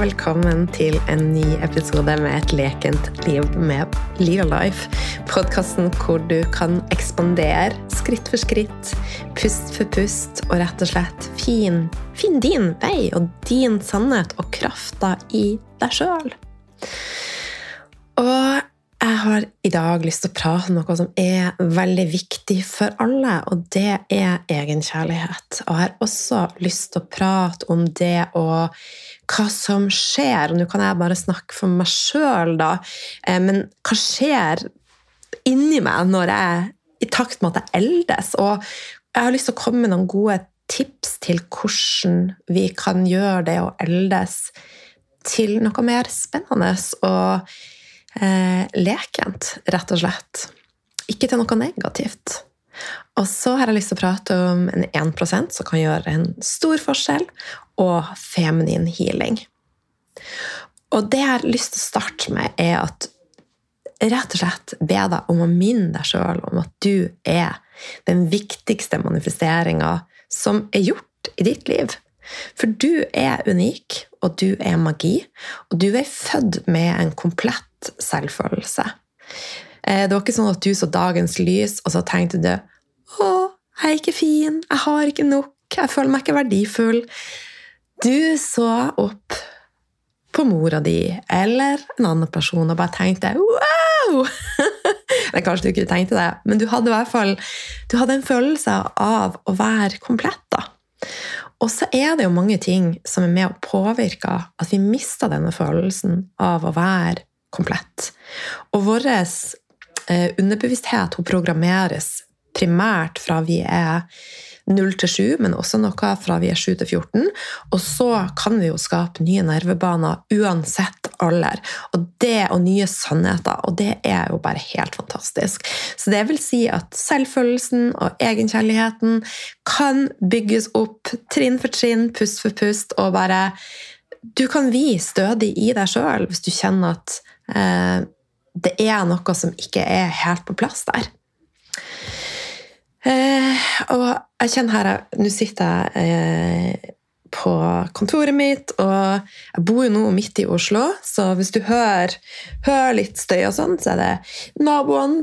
Velkommen til en ny episode med et lekent liv med Liv Life. Podkasten hvor du kan ekspandere skritt for skritt, pust for pust, og rett og slett fin, fin din vei og din sannhet og krafta i deg sjøl. Og jeg har i dag lyst til å prate om noe som er veldig viktig for alle, og det er egenkjærlighet. Og jeg har også lyst til å prate om det og hva som skjer. Og nå kan jeg bare snakke for meg sjøl, da, eh, men hva skjer inni meg når jeg i takt med at jeg eldes? Og jeg har lyst til å komme med noen gode tips til hvordan vi kan gjøre det å eldes til noe mer spennende. og eh, lekent, rett og slett. Ikke til noe negativt. Og så har jeg lyst til å prate om en 1% som kan gjøre en stor forskjell, og feminin healing. Og det jeg har lyst til å starte med, er at rett og slett be deg om å minne deg sjøl om at du er den viktigste manifesteringa som er gjort i ditt liv. For du er unik, og du er magi, og du er født med en komplett selvfølelse. Eh, det var ikke sånn at du så dagens lys, og så tenkte du 'Å, jeg er ikke fin. Jeg har ikke nok. Jeg føler meg ikke verdifull.' Du så opp på mora di eller en annen person og bare tenkte 'wow'! Eller kanskje du ikke tenkte det, men du hadde i hvert fall du hadde en følelse av å være komplett. da. Og så er det jo mange ting som er med å påvirke at vi mister denne følelsen av å være komplett. Og vår eh, underbevissthet hun programmeres primært fra vi er 0 til 7, men også noe fra vi er 7 til 14. Og så kan vi jo skape nye nervebaner uansett alder. Og det og nye sannheter, og det er jo bare helt fantastisk. Så det vil si at selvfølelsen og egenkjærligheten kan bygges opp trinn for trinn, pust for pust, og bare Du kan bli stødig i deg sjøl hvis du kjenner at Eh, det er noe som ikke er helt på plass der. Eh, og jeg kjenner her Nå sitter jeg eh, på kontoret mitt, og jeg bor jo nå midt i Oslo, så hvis du hører, hører litt støy og sånn, så er det naboene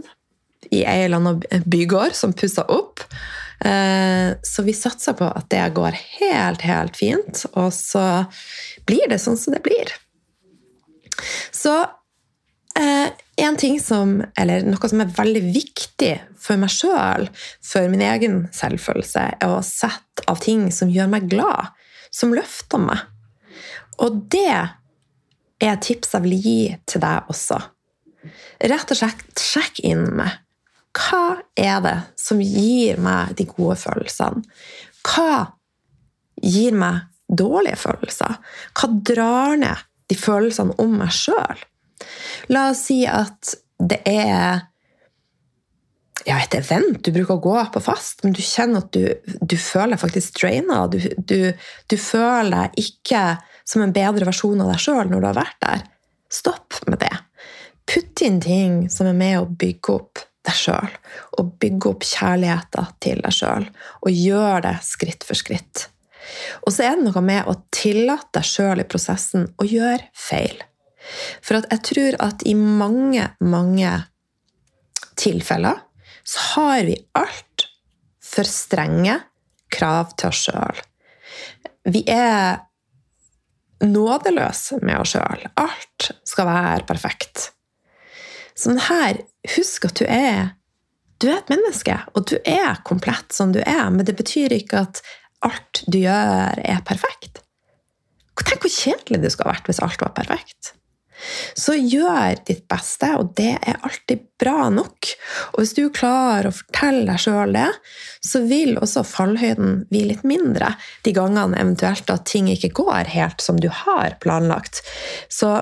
i ei eller annen bygård som pusser opp. Så vi satser på at det går helt, helt fint, og så blir det sånn som det blir. Så Eh, en ting som, eller Noe som er veldig viktig for meg sjøl, for min egen selvfølelse, er å sette av ting som gjør meg glad, som løfter meg. Og det er et tips jeg vil gi til deg også. Rett og slett sjekk inn med hva er det som gir meg de gode følelsene? Hva gir meg dårlige følelser? Hva drar ned de følelsene om meg sjøl? La oss si at det er ja, et event du bruker å gå på fast, men du kjenner at du, du føler faktisk draina. Du, du, du, føler ikke som en bedre versjon av deg sjøl når du har vært der. Stopp med det. Putt inn ting som er med å bygge opp deg sjøl, og bygge opp kjærligheten til deg sjøl. Og gjør det skritt for skritt. Og så er det noe med å tillate deg sjøl i prosessen å gjøre feil. For jeg tror at i mange, mange tilfeller så har vi altfor strenge krav til oss sjøl. Vi er nådeløse med oss sjøl. Alt skal være perfekt. Sånn her, husk at du er du er et menneske, og du er komplett som du er, men det betyr ikke at alt du gjør, er perfekt. Tenk hvor kjedelig det skulle ha vært hvis alt var perfekt. Så gjør ditt beste, og det er alltid bra nok. Og hvis du klarer å fortelle deg sjøl det, så vil også fallhøyden bli litt mindre de gangene eventuelt at ting ikke går helt som du har planlagt. Så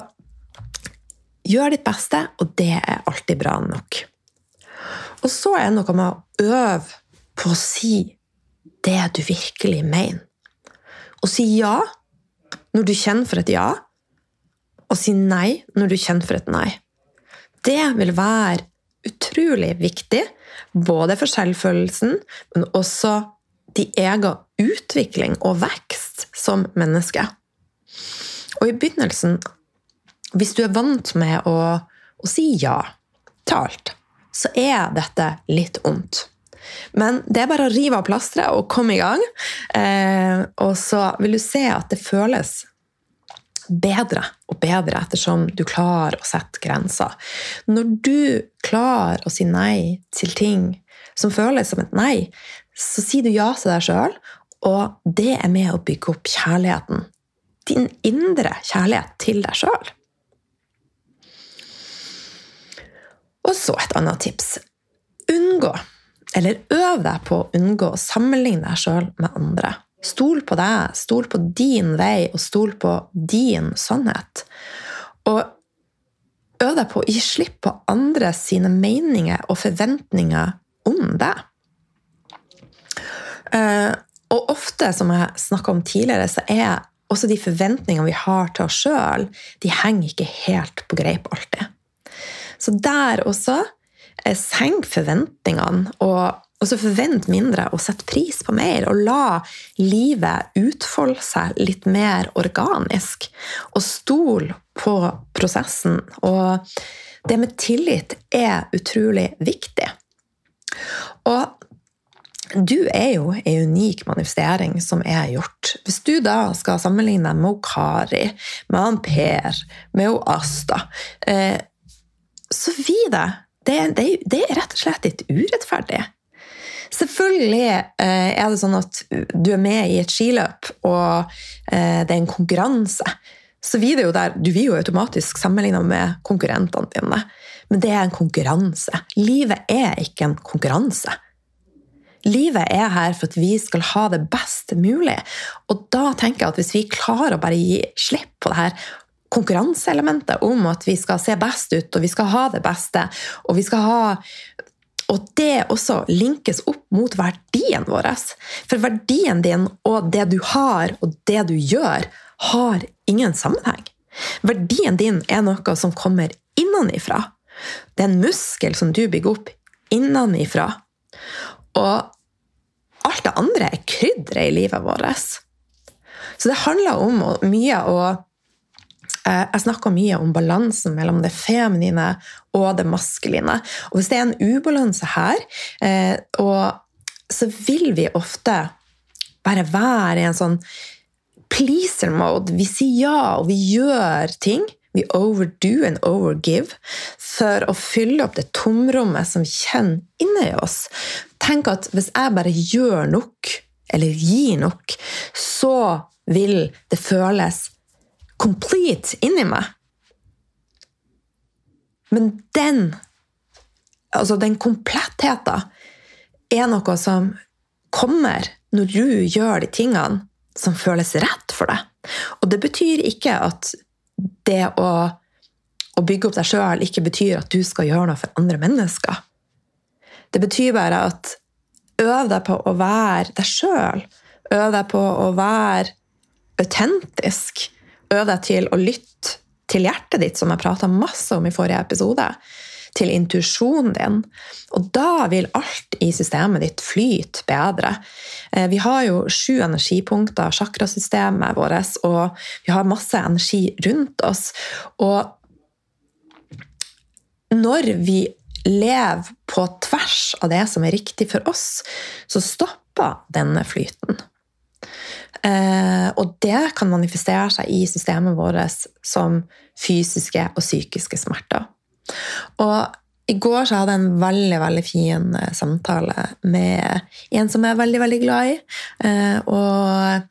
gjør ditt beste, og det er alltid bra nok. Og så er det noe med å øve på å si det du virkelig mener. Å si ja når du kjenner for et ja, å si nei når du kjenner for et nei. Det vil være utrolig viktig, både for selvfølelsen, men også din egen utvikling og vekst som menneske. Og i begynnelsen, hvis du er vant med å, å si ja til alt, så er dette litt vondt. Men det er bare å rive av plasteret og komme i gang. Eh, og så vil du se at det føles bedre og bedre ettersom du klarer å sette grenser. Når du klarer å si nei til ting som føles som et nei, så sier du ja til deg sjøl, og det er med å bygge opp kjærligheten. Din indre kjærlighet til deg sjøl. Og så et annet tips. Unngå, eller øv deg på å unngå å sammenligne deg sjøl med andre. Stol på deg, stol på din vei, og stol på din sannhet. Og øv deg på å gi slipp på andre sine meninger og forventninger om deg. Eh, og ofte, som jeg snakka om tidligere, så er også de forventningene vi har til oss sjøl, de henger ikke helt på greip alltid. Så der også, eh, senk forventningene, og også forvent mindre og sett pris på mer. Og la livet utfolde seg litt mer organisk. Og stol på prosessen. Og det med tillit er utrolig viktig. Og du er jo en unik manifestering som er gjort. Hvis du da skal sammenligne med Kari, med Per, med Asta eh, Så vil det. Det, det, det er rett og slett litt urettferdig. Selvfølgelig eh, er det sånn at du er med i et skiløp, og eh, det er en konkurranse. Så vi er jo der, Du vil jo automatisk sammenligne med konkurrentene dine. Men det er en konkurranse. Livet er ikke en konkurranse. Livet er her for at vi skal ha det best mulig. Og da tenker jeg at hvis vi klarer å bare gi slipp på det her konkurranseelementet om at vi skal se best ut, og vi skal ha det beste, og vi skal ha og det også linkes opp mot verdien vår. For verdien din og det du har, og det du gjør, har ingen sammenheng. Verdien din er noe som kommer innenifra. Det er en muskel som du bygger opp innenifra. Og alt det andre er krydderet i livet vårt. Så det handler om mye å Jeg snakker mye om balansen mellom det feminine og det maskuline. Og hvis det er en ubalanse her, eh, så vil vi ofte bare være i en sånn pleaser-mode. Vi sier ja, og vi gjør ting vi overdo and overgive for å fylle opp det tomrommet som kjenner inni oss. Tenk at hvis jeg bare gjør nok, eller gir nok, så vil det føles complete inni meg. Men den, altså den komplettheten, er noe som kommer når du gjør de tingene som føles rett for deg. Og det betyr ikke at det å, å bygge opp deg sjøl ikke betyr at du skal gjøre noe for andre mennesker. Det betyr bare at øv deg på å være deg sjøl. Øv deg på å være autentisk. Øv deg til å lytte til hjertet ditt, som jeg prata masse om i forrige episode. Til intuisjonen din. Og da vil alt i systemet ditt flyte bedre. Eh, vi har jo sju energipunkter, chakrasystemet vårt, og vi har masse energi rundt oss. Og når vi lever på tvers av det som er riktig for oss, så stopper denne flyten. Eh, og det kan manifestere seg i systemet vårt som fysiske og psykiske smerter. Og i går så hadde jeg en veldig veldig fin eh, samtale med en som jeg er veldig, veldig glad i. Eh, og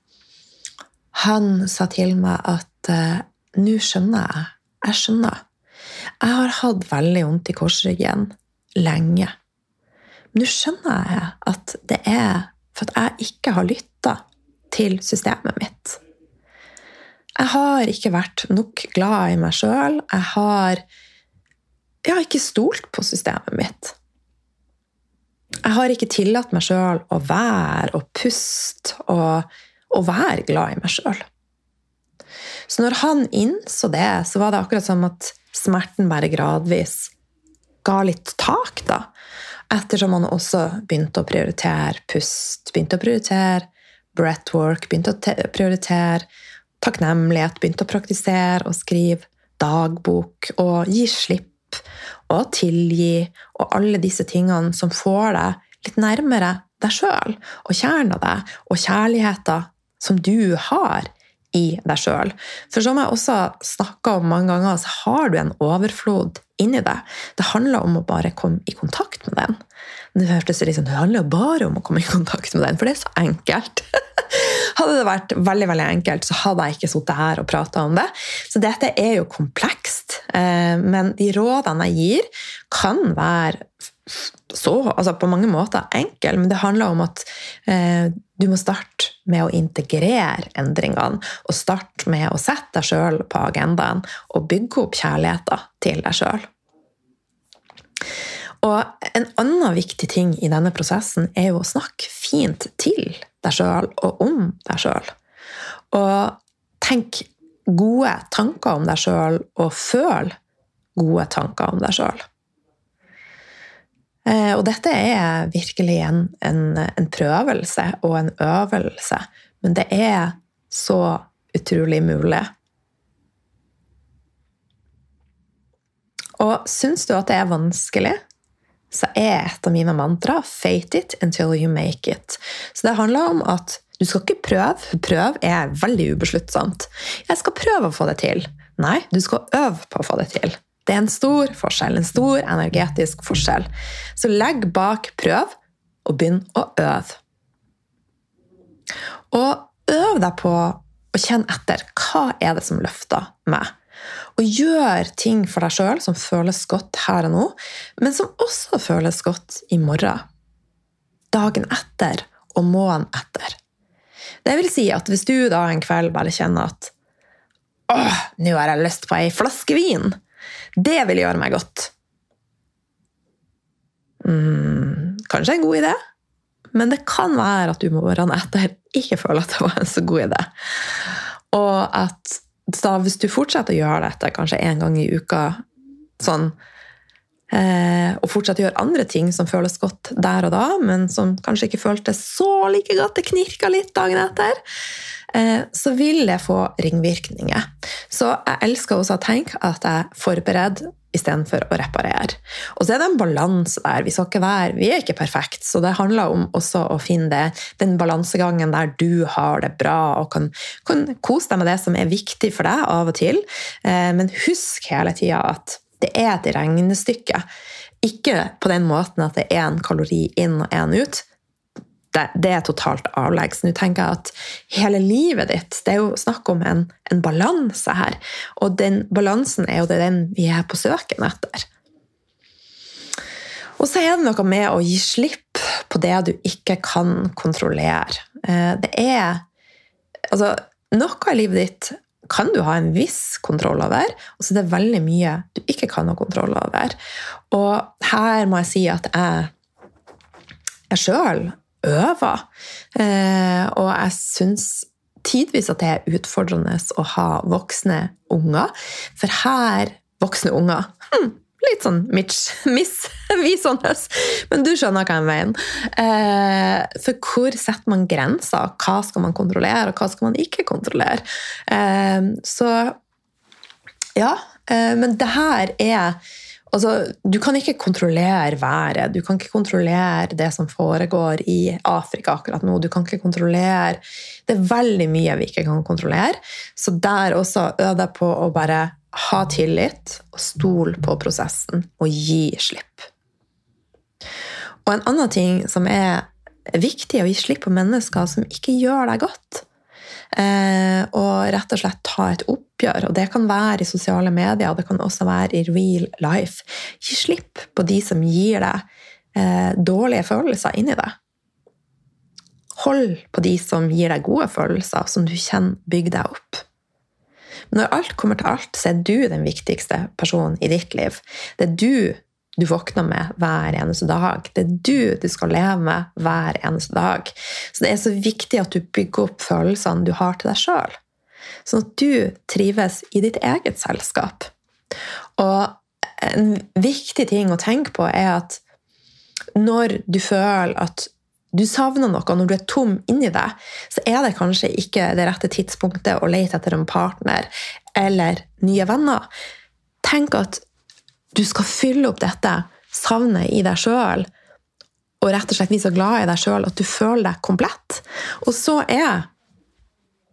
han sa til meg at eh, nå skjønner jeg. Jeg skjønner. Jeg har hatt veldig vondt i korsryggen lenge. Nå skjønner jeg at det er for at jeg ikke har lytta til systemet mitt. Jeg har ikke vært nok glad i meg sjøl. Jeg har jeg har ikke stolt på systemet mitt. Jeg har ikke tillatt meg sjøl å være og puste og, og være glad i meg sjøl. Så når han innså det, så var det akkurat som at smerten bare gradvis ga litt tak, da. Ettersom han også begynte å prioritere pust, begynte å prioritere breathwork, begynte å prioritere takknemlighet, begynte å praktisere og skrive dagbok og gi slipp og tilgi og alle disse tingene som får deg litt nærmere deg sjøl og kjernen av deg og kjærligheten som du har i deg sjøl. For som jeg også snakka om mange ganger, så har du en overflod inni deg. Det handler om å bare komme i kontakt med den. Det hørtes liksom, det handler bare om å komme i kontakt med den, for det er så enkelt. hadde det vært veldig veldig enkelt, så hadde jeg ikke sittet her og prata om det. Så dette er jo komplekst. Eh, men de rådene jeg gir, kan være så, altså på mange måter enkel, men det handler om at eh, du må starte med å integrere endringene. Og starte med å sette deg sjøl på agendaen og bygge opp kjærligheten til deg sjøl. Og en annen viktig ting i denne prosessen er jo å snakke fint til deg sjøl og om deg sjøl. Og tenk gode tanker om deg sjøl, og føl gode tanker om deg sjøl. Eh, og dette er virkelig en, en, en, prøvelse og en øvelse, men det er så utrolig mulig. Og syns du at det er vanskelig, så er et av mine mantra 'fate it until you make it'. Så det handler om at du skal ikke prøve, for prøv er veldig ubesluttsomt. 'Jeg skal prøve å få det til'. Nei, du skal øve på å få det til. Det er en stor forskjell, en stor energetisk forskjell. Så legg bak prøv, og begynn å øve. Og øv deg på å kjenne etter. Hva er det som løfter meg? Og gjør ting for deg sjøl som føles godt her og nå, men som også føles godt i morgen. Dagen etter og måneden etter. Det vil si at hvis du da en kveld bare kjenner at åh, nå har jeg lyst på ei flaske vin, det vil gjøre meg godt. Mm, kanskje en god idé, men det kan være at du morgenen etter ikke føler at det var en så god idé. Og at da, hvis du fortsetter å gjøre dette kanskje én gang i uka, sånn, eh, og fortsetter å gjøre andre ting som føles godt der og da, men som kanskje ikke føltes så like godt, det knirka litt dagen etter, så vil det få ringvirkninger. Så jeg elsker også å tenke at jeg forbereder istedenfor å reparere. Og så er det en balanse der. Vi, skal ikke være, vi er ikke perfekte, så det handler om også å finne det, den balansegangen der du har det bra og kan, kan kose deg med det som er viktig for deg av og til. Eh, men husk hele tida at det er et regnestykke. Ikke på den måten at det er en kalori inn og en ut, det, det er totalt avleggs. Nå tenker jeg at hele livet ditt Det er jo snakk om en, en balanse her. Og den balansen er jo den vi er på søken etter. Og så er det noe med å gi slipp på det du ikke kan kontrollere. Eh, det er Altså, noe i livet ditt kan du ha en viss kontroll over, og så er det veldig mye du ikke kan ha kontroll over. Og her må jeg si at jeg, jeg sjøl øver. Eh, og jeg syns tidvis at det er utfordrende å ha voksne unger. For her Voksne unger hm, Litt sånn misvisende, men du skjønner hva jeg mener. Eh, for hvor setter man grenser? Hva skal man kontrollere, og hva skal man ikke kontrollere? Eh, så ja. Men det her er Altså, du kan ikke kontrollere været, du kan ikke kontrollere det som foregår i Afrika akkurat nå. Du kan ikke kontrollere Det er veldig mye vi ikke kan kontrollere. Så der også øv deg på å bare ha tillit og stole på prosessen og gi slipp. Og en annen ting som er viktig, å gi slipp på mennesker som ikke gjør deg godt. Eh, og rett og slett ta et oppgjør. Og det kan være i sosiale medier, og det kan også være i real life. Gi slipp på de som gir deg eh, dårlige følelser inni deg. Hold på de som gir deg gode følelser, som du kjenner bygger deg opp. Når alt kommer til alt, så er du den viktigste personen i ditt liv. Det er du du våkner med hver eneste dag. Det er du du skal leve med hver eneste dag. Så det er så viktig at du bygger opp følelsene du har til deg sjøl. Sånn at du trives i ditt eget selskap. Og en viktig ting å tenke på er at når du føler at du savner noe, når du er tom inni deg, så er det kanskje ikke det rette tidspunktet å lete etter en partner eller nye venner. Tenk at du skal fylle opp dette savnet i deg sjøl, og rett og slett bli så glad i deg sjøl at du føler deg komplett. Og så er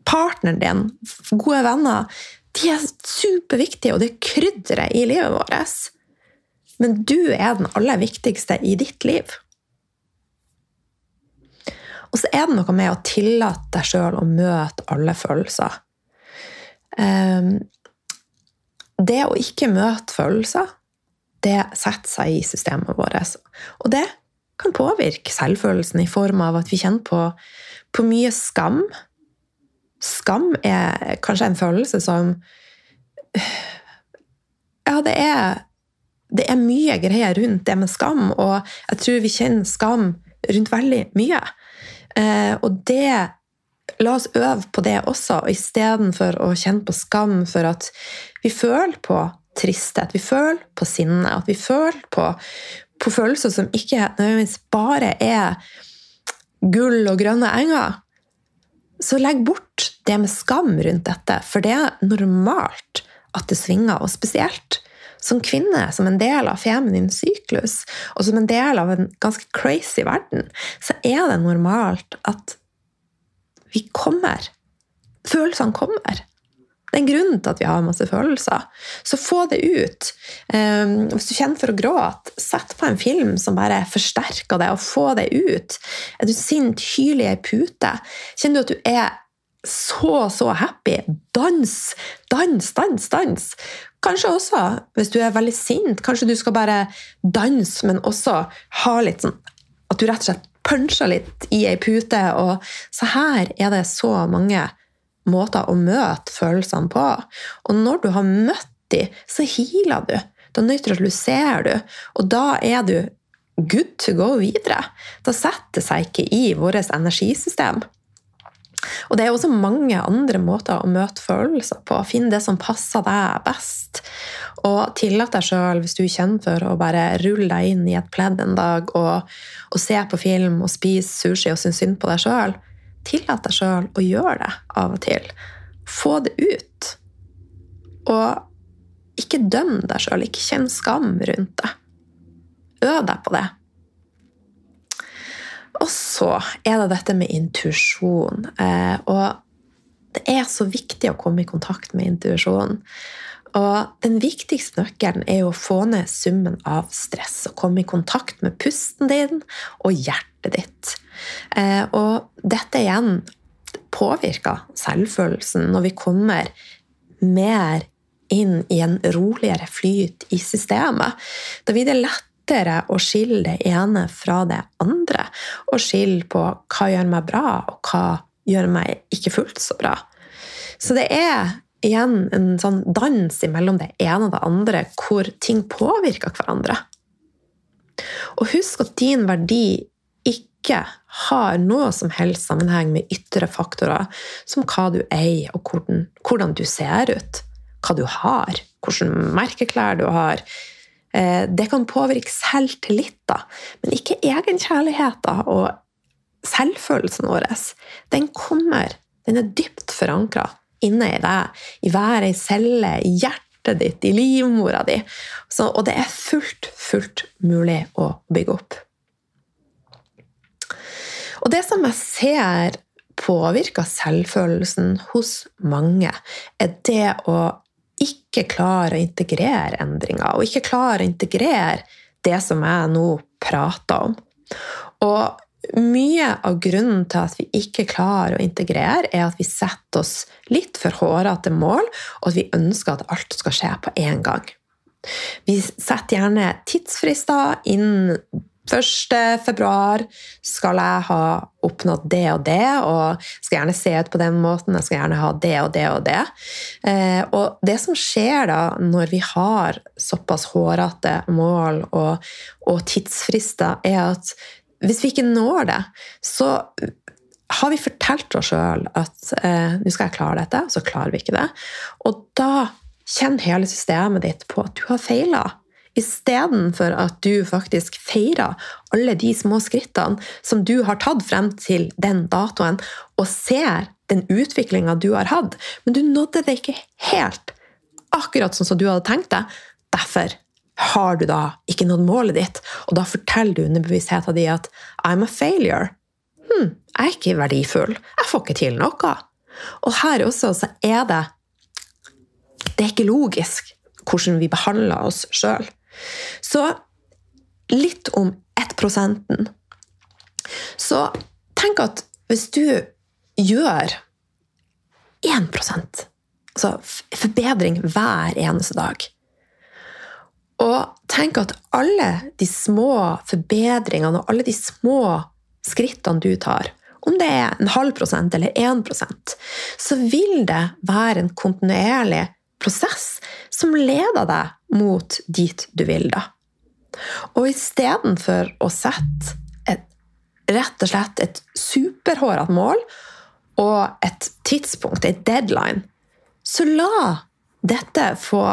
partneren din, gode venner, de er superviktige, og det er krydderet i livet vårt. Men du er den aller viktigste i ditt liv. Og så er det noe med å tillate deg sjøl å møte alle følelser. Ehm, det å ikke møte følelser, det setter seg i systemet vårt. Og det kan påvirke selvfølelsen i form av at vi kjenner på, på mye skam. Skam er kanskje en følelse som Ja, det er, det er mye greier rundt det med skam, og jeg tror vi kjenner skam rundt veldig mye. Eh, og det La oss øve på det også, istedenfor å kjenne på skam for at vi føler på tristhet, vi føler på sinne, at vi føler på, på følelser som ikke nødvendigvis bare er gull og grønne enger. Så legg bort det med skam rundt dette, for det er normalt at det svinger. Og spesielt som kvinne, som en del av feminin syklus, og som en del av en ganske crazy verden, så er det normalt at vi kommer. Følelsene kommer. Det er en grunn til at vi har masse følelser. Så få det ut. Um, hvis du kjenner for å gråte, sett på en film som bare forsterker det, og få det ut. Er du sint, hyl i ei pute. Kjenner du at du er så, så happy. Dans, dans, dans, dans. Kanskje også, hvis du er veldig sint, kanskje du skal bare danse, men også ha litt sånn At du rett og slett puncher litt i ei pute. Og så her er det så mange måter å møte følelsene på. Og når du har møtt dem, så healer du. Da nøytraliserer du, og da er du good to go videre. Da setter det seg ikke i vårt energisystem. Og det er også mange andre måter å møte følelser på. Finn det som passer deg best. Og tillat deg sjøl, hvis du kjenner for å bare rulle deg inn i et pledd en dag og, og se på film og spise sushi og synes synd på deg sjøl, tillat deg sjøl å gjøre det av og til. Få det ut. Og ikke døm deg sjøl, ikke kjenn skam rundt det. Øv deg på det. Og så er det dette med intuisjon. Eh, og det er så viktig å komme i kontakt med intuisjonen. Og den viktigste nøkkelen er jo å få ned summen av stress og komme i kontakt med pusten din og hjertet ditt. Eh, og dette igjen påvirker selvfølelsen når vi kommer mer inn i en roligere flyt i systemet. Da blir det lettere å skille det ene fra det andre. Og skille på hva gjør meg bra, og hva gjør meg ikke fullt så bra. Så det er igjen en sånn dans mellom det ene og det andre, hvor ting påvirker hverandre. Og husk at din verdi ikke har noe som helst sammenheng med ytre faktorer, som hva du eier, og hvordan, hvordan du ser ut, hva du har, hvilke merkeklær du har, Eh, det kan påvirke selvtilliten, men ikke egenkjærligheten og selvfølelsen vår. Den kommer, den er dypt forankra inne i deg, i hver ei celle, i hjertet ditt, i livmora di. Så, og det er fullt, fullt mulig å bygge opp. Og det som jeg ser påvirker selvfølelsen hos mange, er det å ikke klare å integrere endringer, og ikke klare å integrere det som jeg nå prater om. Og mye av grunnen til at vi ikke klarer å integrere, er at vi setter oss litt for hårete mål, og at vi ønsker at alt skal skje på én gang. Vi setter gjerne tidsfrister innen 1. februar skal jeg ha oppnådd det og det, og skal gjerne se ut på den måten, jeg skal gjerne ha det og det og det. Eh, og det som skjer da, når vi har såpass hårete mål og, og tidsfrister, er at hvis vi ikke når det, så har vi fortalt oss sjøl at eh, nå skal jeg klare dette, så klarer vi ikke det. Og da kjenner hele systemet ditt på at du har feila Istedenfor at du faktisk feirer alle de små skrittene som du har tatt frem til den datoen, og ser den utviklinga du har hatt, men du nådde det ikke helt akkurat sånn som du hadde tenkt det. Derfor har du da ikke nådd målet ditt, og da forteller du underbevisstheten din at I'm a failure. Hm, jeg er ikke verdifull. Jeg får ikke til noe. Og her også så er det Det er ikke logisk hvordan vi behandler oss sjøl. Så litt om 1% Så tenk at hvis du gjør 1% altså forbedring hver eneste dag Og tenk at alle de små forbedringene og alle de små skrittene du tar, om det er en halv prosent eller 1% så vil det være en kontinuerlig prosess som leder deg mot dit du vil. da. Og istedenfor å sette et, rett og slett et superhårete mål og et tidspunkt, et deadline, så la dette få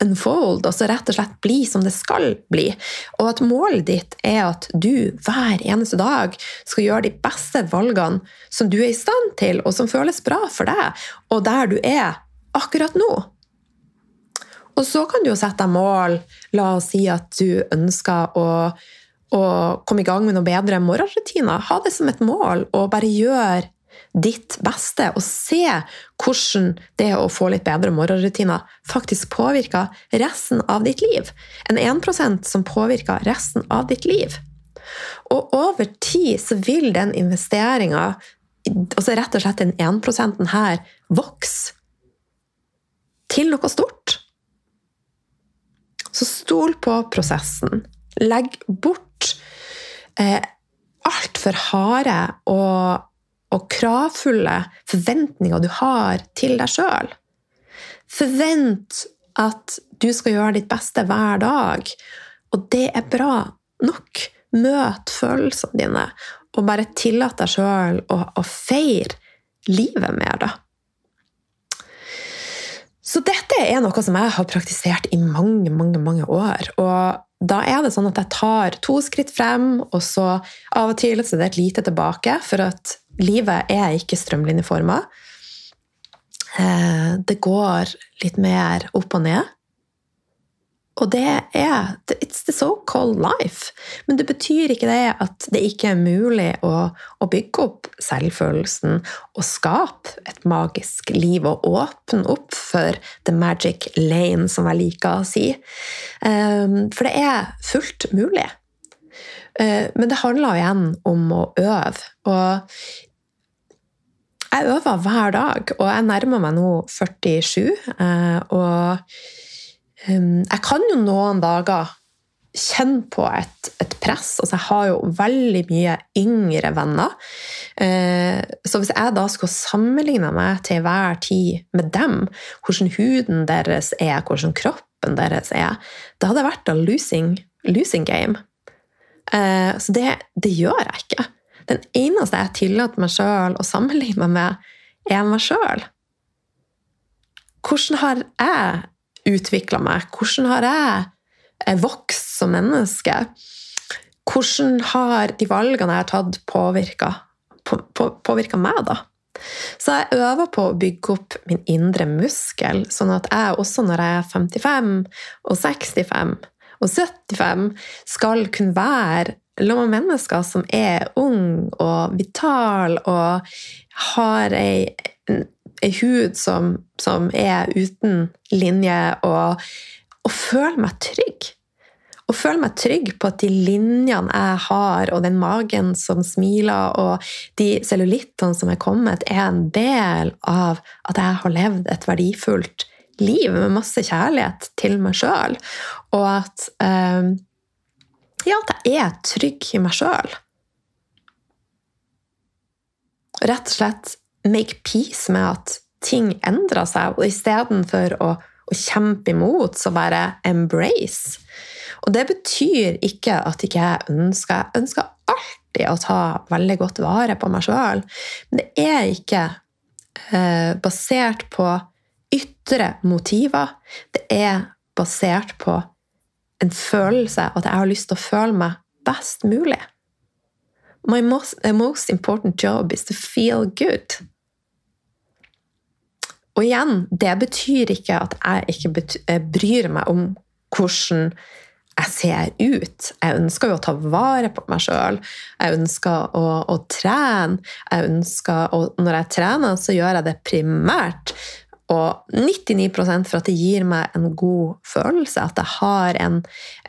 unfold, og så rett og slett bli som det skal bli. Og at målet ditt er at du hver eneste dag skal gjøre de beste valgene som du er i stand til, og som føles bra for deg, og der du er akkurat nå. Og så kan du jo sette deg mål. La oss si at du ønsker å, å komme i gang med noen bedre morgenrutiner. Ha det som et mål, og bare gjør ditt beste. Og se hvordan det å få litt bedre morgenrutiner faktisk påvirker resten av ditt liv. En 1% som påvirker resten av ditt liv. Og over tid så vil den investeringa, altså rett og slett den 1% her, vokse til noe stort. Så stol på prosessen. Legg bort eh, altfor harde og, og kravfulle forventninger du har til deg sjøl. Forvent at du skal gjøre ditt beste hver dag, og det er bra nok. Møt følelsene dine, og bare tillat deg sjøl å, å feire livet mer, da. Så dette er noe som jeg har praktisert i mange, mange, mange år. Og da er det sånn at jeg tar to skritt frem, og så av og til så er det et lite tilbake, for at livet er ikke strømlinjeforma. Eh, det går litt mer opp og ned. Og det er It's the so-called life. Men det betyr ikke det at det ikke er mulig å, å, bygge opp selvfølelsen og skape et magisk liv og åpne opp for the magic lane, som jeg liker å si. Ehm, for det er fullt mulig. Eh, men det handler igjen om å øve. Og jeg øver hver dag, og jeg nærmer meg nå 47. Eh, og jeg kan jo noen dager kjenne på et, et, press. Altså, jeg har jo veldig mye yngre venner. Eh, så hvis jeg da skulle sammenligne meg til hver tid med dem, hvordan huden deres er, hvordan kroppen deres er, da hadde det vært en losing, losing game. Eh, så det, det, gjør jeg ikke. Den eneste jeg tillater meg sjøl å sammenligne meg med, er meg sjøl. Hvordan har jeg utvikla meg? Hvordan har jeg vokst som menneske? Hvordan har de valgene jeg har tatt, påvirka, på, på, påvirka meg, da? Så jeg øver på å bygge opp min indre muskel, sånn at jeg også når jeg er 55 og 65 og 75, skal kunne være med mennesker som er ung og vital og har ei ei hud som, som, er uten linje, og, og føler meg trygg. Og føler meg trygg på at de linjene jeg har, og den magen som smiler, og de cellulittene som er kommet, er en del av at jeg har levd et verdifullt liv med masse kjærlighet til meg sjøl. Og at, um, ja, at jeg er trygg i meg sjøl. Rett og slett make peace med at ting endrer seg, og istedenfor å, å kjempe imot, så bare embrace. Og det betyr ikke at ikke jeg ønsker Jeg ønsker alltid å ta veldig godt vare på meg sjøl, men det er ikke eh, basert på ytre motiver. Det er basert på en følelse at jeg har lyst til å føle meg best mulig. My most, most important job is to feel good. Og igjen, det betyr ikke at jeg ikke bryr meg om hvordan jeg ser ut. Jeg ønsker jo å ta vare på meg sjøl. Jeg ønsker å, å, trene. Jeg ønsker, og når jeg trener, så gjør jeg det primært og 99% for at det gir meg en god følelse. At jeg har en,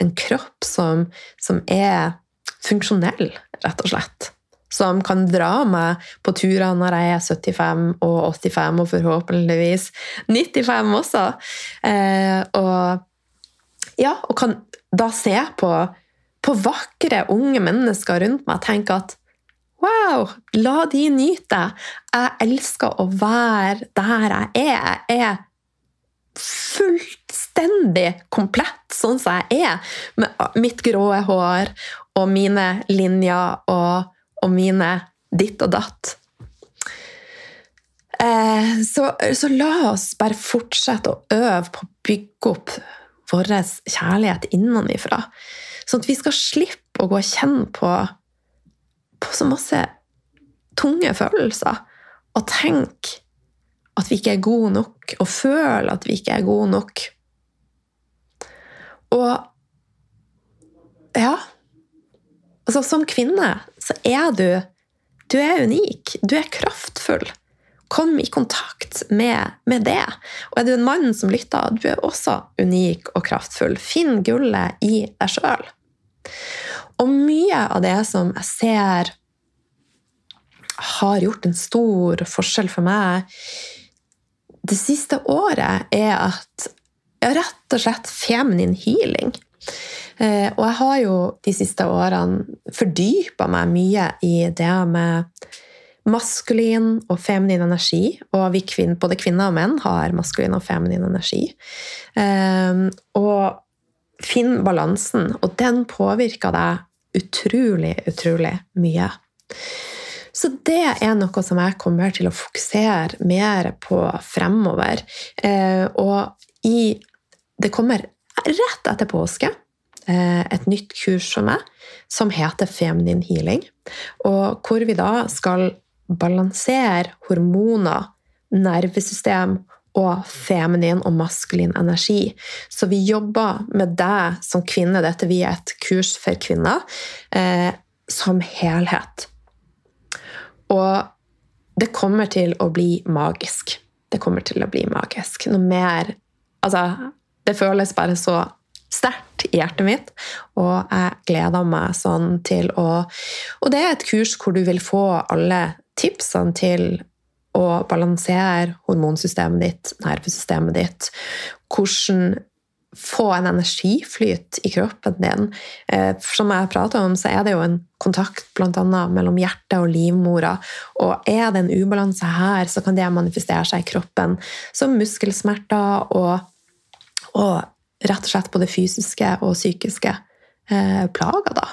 en kropp som, som, er funksjonell, rett og slett. Som kan dra meg på turer når jeg er 75 og 85, og forhåpentligvis 95 også. Eh, og ja, og kan da se på, på vakre, unge mennesker rundt meg og tenke at Wow! La de nyte. Jeg elsker å være der jeg er. Jeg er fullstendig komplett sånn som jeg er, med mitt grå hår og mine linjer og, og mine ditt og datt. Eh, så, så, la oss bare fortsette å øve på å bygge opp vår kjærlighet innenfra. Sånn at vi skal slippe å gå og kjenne på, på så masse tunge følelser. Og tenke at vi ikke er gode nok, og føle at vi ikke er gode nok. Og ja altså Som kvinne så er du Du er unik. Du er kraftfull. Kom i kontakt med, med, det. Og er du en mann som lytter, du er også unik og kraftfull. Finn gullet i deg sjøl. Og mye av det som jeg ser har gjort en stor forskjell for meg det siste året, er at jeg rett og slett feminin healing. Eh, og jeg har jo de siste årene fordypa meg mye i det med maskulin og feminin energi. Og vi kvinn, både kvinner og menn har maskulin og feminin energi. Um, og finn balansen, og den påvirker deg utrolig, utrolig mye. Så det er noe som jeg kommer til å fokusere mer på fremover. Uh, og i Det kommer rett etter påske uh, et nytt kurs for meg som heter Feminin healing. Og hvor vi da skal balansere hormoner, nervesystem og feminin og maskulin energi. Så vi jobber med deg som kvinne, dette vi er et kurs for kvinner, eh, som helhet. Og det kommer til å bli magisk. Det kommer til å bli magisk. Noe mer Altså, det føles bare så sterkt i hjertet mitt, og jeg gleder meg sånn til å Og det er et kurs hvor du vil få alle tipsene til å balansere hormonsystemet ditt, nervesystemet ditt, hvordan få en energiflyt i kroppen din. Eh, som jeg prater om, så er det jo en kontakt bl.a. mellom hjertet og livmora. Og er det en ubalanse her, så kan det manifestere seg i kroppen som muskelsmerter og, og rett og slett både fysiske og psykiske plager, da.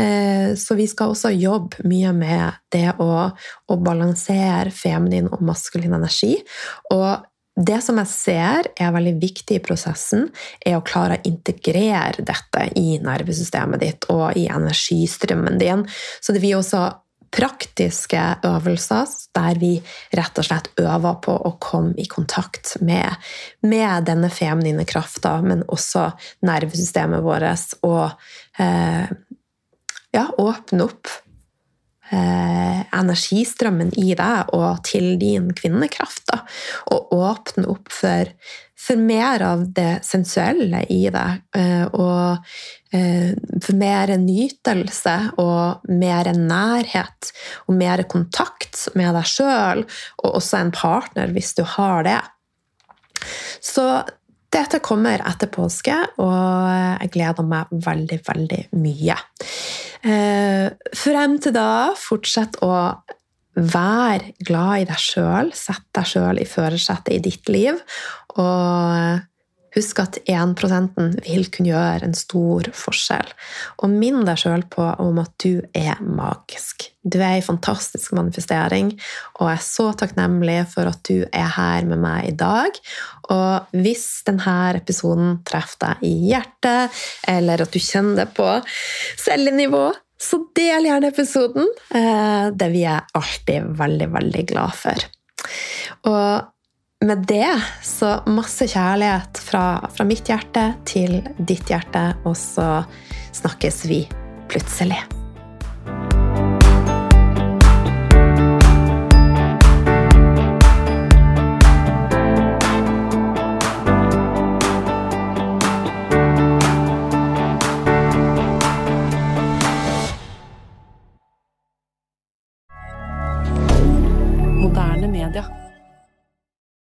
Eh, så vi skal også jobbe mye med det å, å balansere feminin og maskulin energi. Og det som jeg ser er veldig viktig i prosessen, er å klare å integrere dette i nervesystemet ditt og i energistrømmen din. Så det vil også praktiske øvelser der vi rett og slett øver på å komme i kontakt med, med denne feminine krafta, men også nervesystemet vårt, og eh, ja, åpne opp energistrømmen i deg og til din kvinnekraft. Da, og åpne opp for, for, mer av det sensuelle i deg. Eh, og Eh, for mer nytelse og mer nærhet og mer kontakt med deg sjøl, og også en partner hvis du har det. Så dette kommer etter påske, og jeg gleder meg veldig, veldig mye. Eh, frem til da, fortsett å være glad i deg sjøl. Sett deg sjøl i førersetet i ditt liv. Og Husk at 1% vil kunne gjøre en stor forskjell. Og minn deg sjøl på om at du er magisk. Du er ei fantastisk manifestering, og jeg er så takknemlig for at du er her med meg i dag. Og hvis denne episoden treffer deg i hjertet, eller at du kjenner det på cellenivå, så del gjerne episoden. Eh, det vi jeg alltid veldig, veldig glad for. Og med det så masse kjærlighet fra, fra mitt hjerte til ditt hjerte, og så snakkes vi plutselig.